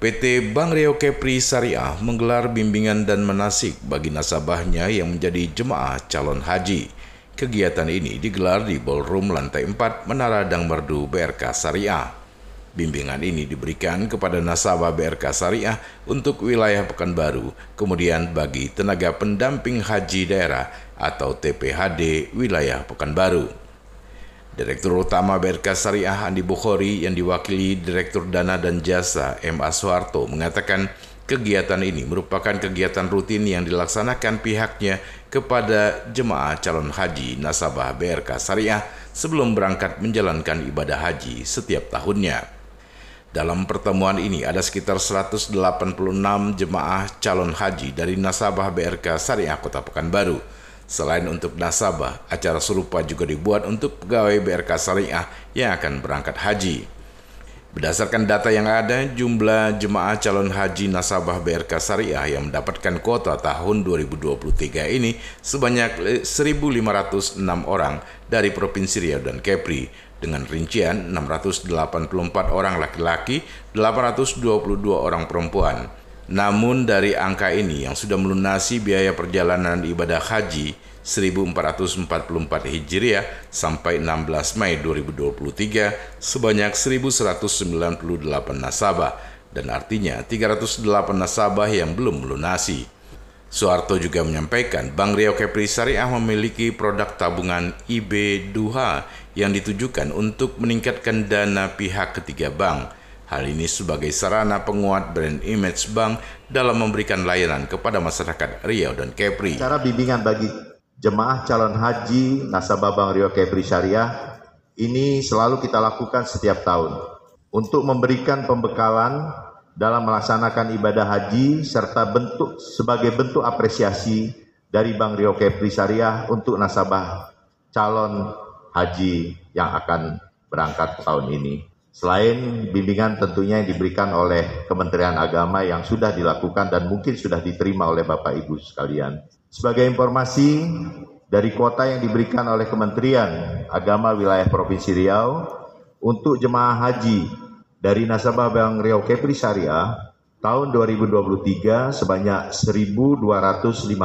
PT Bank Rio Kepri Syariah menggelar bimbingan dan menasik bagi nasabahnya yang menjadi jemaah calon haji. Kegiatan ini digelar di ballroom lantai 4 Menara Dang Merdu BRK Syariah. Bimbingan ini diberikan kepada nasabah BRK Syariah untuk wilayah Pekanbaru, kemudian bagi tenaga pendamping haji daerah atau TPHD wilayah Pekanbaru. Direktur Utama BRK Syariah Andi Bukhori yang diwakili Direktur Dana dan Jasa M. Aswarto mengatakan kegiatan ini merupakan kegiatan rutin yang dilaksanakan pihaknya kepada jemaah calon haji nasabah BRK Syariah sebelum berangkat menjalankan ibadah haji setiap tahunnya. Dalam pertemuan ini ada sekitar 186 jemaah calon haji dari nasabah BRK Syariah Kota Pekanbaru Selain untuk nasabah, acara serupa juga dibuat untuk pegawai BRK Syariah yang akan berangkat haji. Berdasarkan data yang ada, jumlah jemaah calon haji nasabah BRK Syariah yang mendapatkan kuota tahun 2023 ini sebanyak 1.506 orang dari Provinsi Riau dan Kepri, dengan rincian 684 orang laki-laki, 822 orang perempuan. Namun dari angka ini yang sudah melunasi biaya perjalanan ibadah haji 1444 Hijriah sampai 16 Mei 2023 sebanyak 1198 nasabah dan artinya 308 nasabah yang belum melunasi. Soeharto juga menyampaikan Bank Riau Kepri Syariah memiliki produk tabungan IB Duha yang ditujukan untuk meningkatkan dana pihak ketiga bank Hal ini sebagai sarana penguat brand image bank dalam memberikan layanan kepada masyarakat Riau dan Kepri. Cara bimbingan bagi jemaah calon haji nasabah Bank Riau Kepri Syariah ini selalu kita lakukan setiap tahun untuk memberikan pembekalan dalam melaksanakan ibadah haji serta bentuk sebagai bentuk apresiasi dari Bank Rio Kepri Syariah untuk nasabah calon haji yang akan berangkat tahun ini. Selain bimbingan tentunya yang diberikan oleh Kementerian Agama yang sudah dilakukan dan mungkin sudah diterima oleh Bapak Ibu sekalian. Sebagai informasi dari kuota yang diberikan oleh Kementerian Agama wilayah Provinsi Riau untuk jemaah haji dari nasabah Bank Riau Kepri Syariah tahun 2023 sebanyak 1.257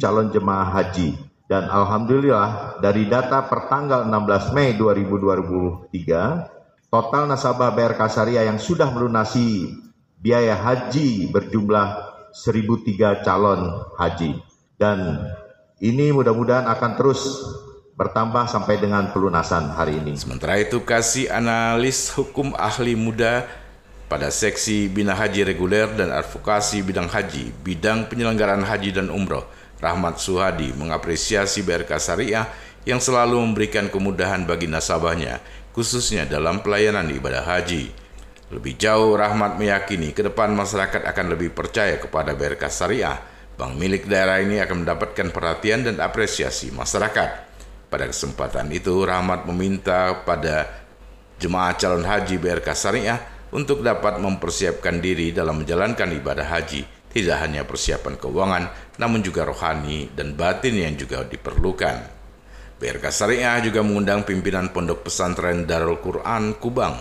calon jemaah haji dan alhamdulillah dari data pertanggal 16 Mei 2023, total nasabah BRK Syariah yang sudah melunasi biaya haji berjumlah 1.003 calon haji. Dan ini mudah-mudahan akan terus bertambah sampai dengan pelunasan hari ini. Sementara itu, kasih analis hukum ahli muda pada seksi Bina Haji Reguler dan Advokasi Bidang Haji, Bidang Penyelenggaraan Haji dan Umroh, Rahmat Suhadi mengapresiasi BRK Syariah yang selalu memberikan kemudahan bagi nasabahnya, khususnya dalam pelayanan ibadah haji. Lebih jauh, Rahmat meyakini ke depan masyarakat akan lebih percaya kepada BRK Syariah. Bank milik daerah ini akan mendapatkan perhatian dan apresiasi masyarakat. Pada kesempatan itu, Rahmat meminta pada jemaah calon haji BRK Syariah untuk dapat mempersiapkan diri dalam menjalankan ibadah haji tidak hanya persiapan keuangan, namun juga rohani dan batin yang juga diperlukan. BRK Syariah juga mengundang pimpinan Pondok Pesantren Darul Quran Kubang,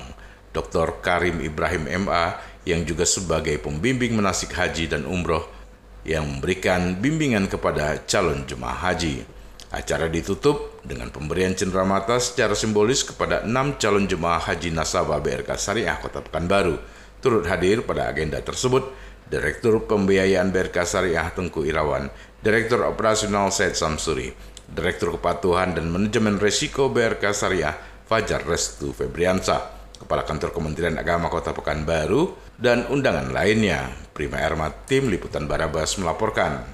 Dr. Karim Ibrahim MA, yang juga sebagai pembimbing menasik haji dan umroh yang memberikan bimbingan kepada calon jemaah haji. Acara ditutup dengan pemberian cenderamata secara simbolis kepada enam calon jemaah haji nasabah BRK Syariah Kota Pekanbaru. Turut hadir pada agenda tersebut Direktur Pembiayaan BRK Syariah Tengku Irawan, Direktur Operasional Said Samsuri, Direktur Kepatuhan dan Manajemen Resiko BRK Syariah Fajar Restu Febriansa, Kepala Kantor Kementerian Agama Kota Pekanbaru, dan undangan lainnya. Prima Erma, Tim Liputan Barabas melaporkan.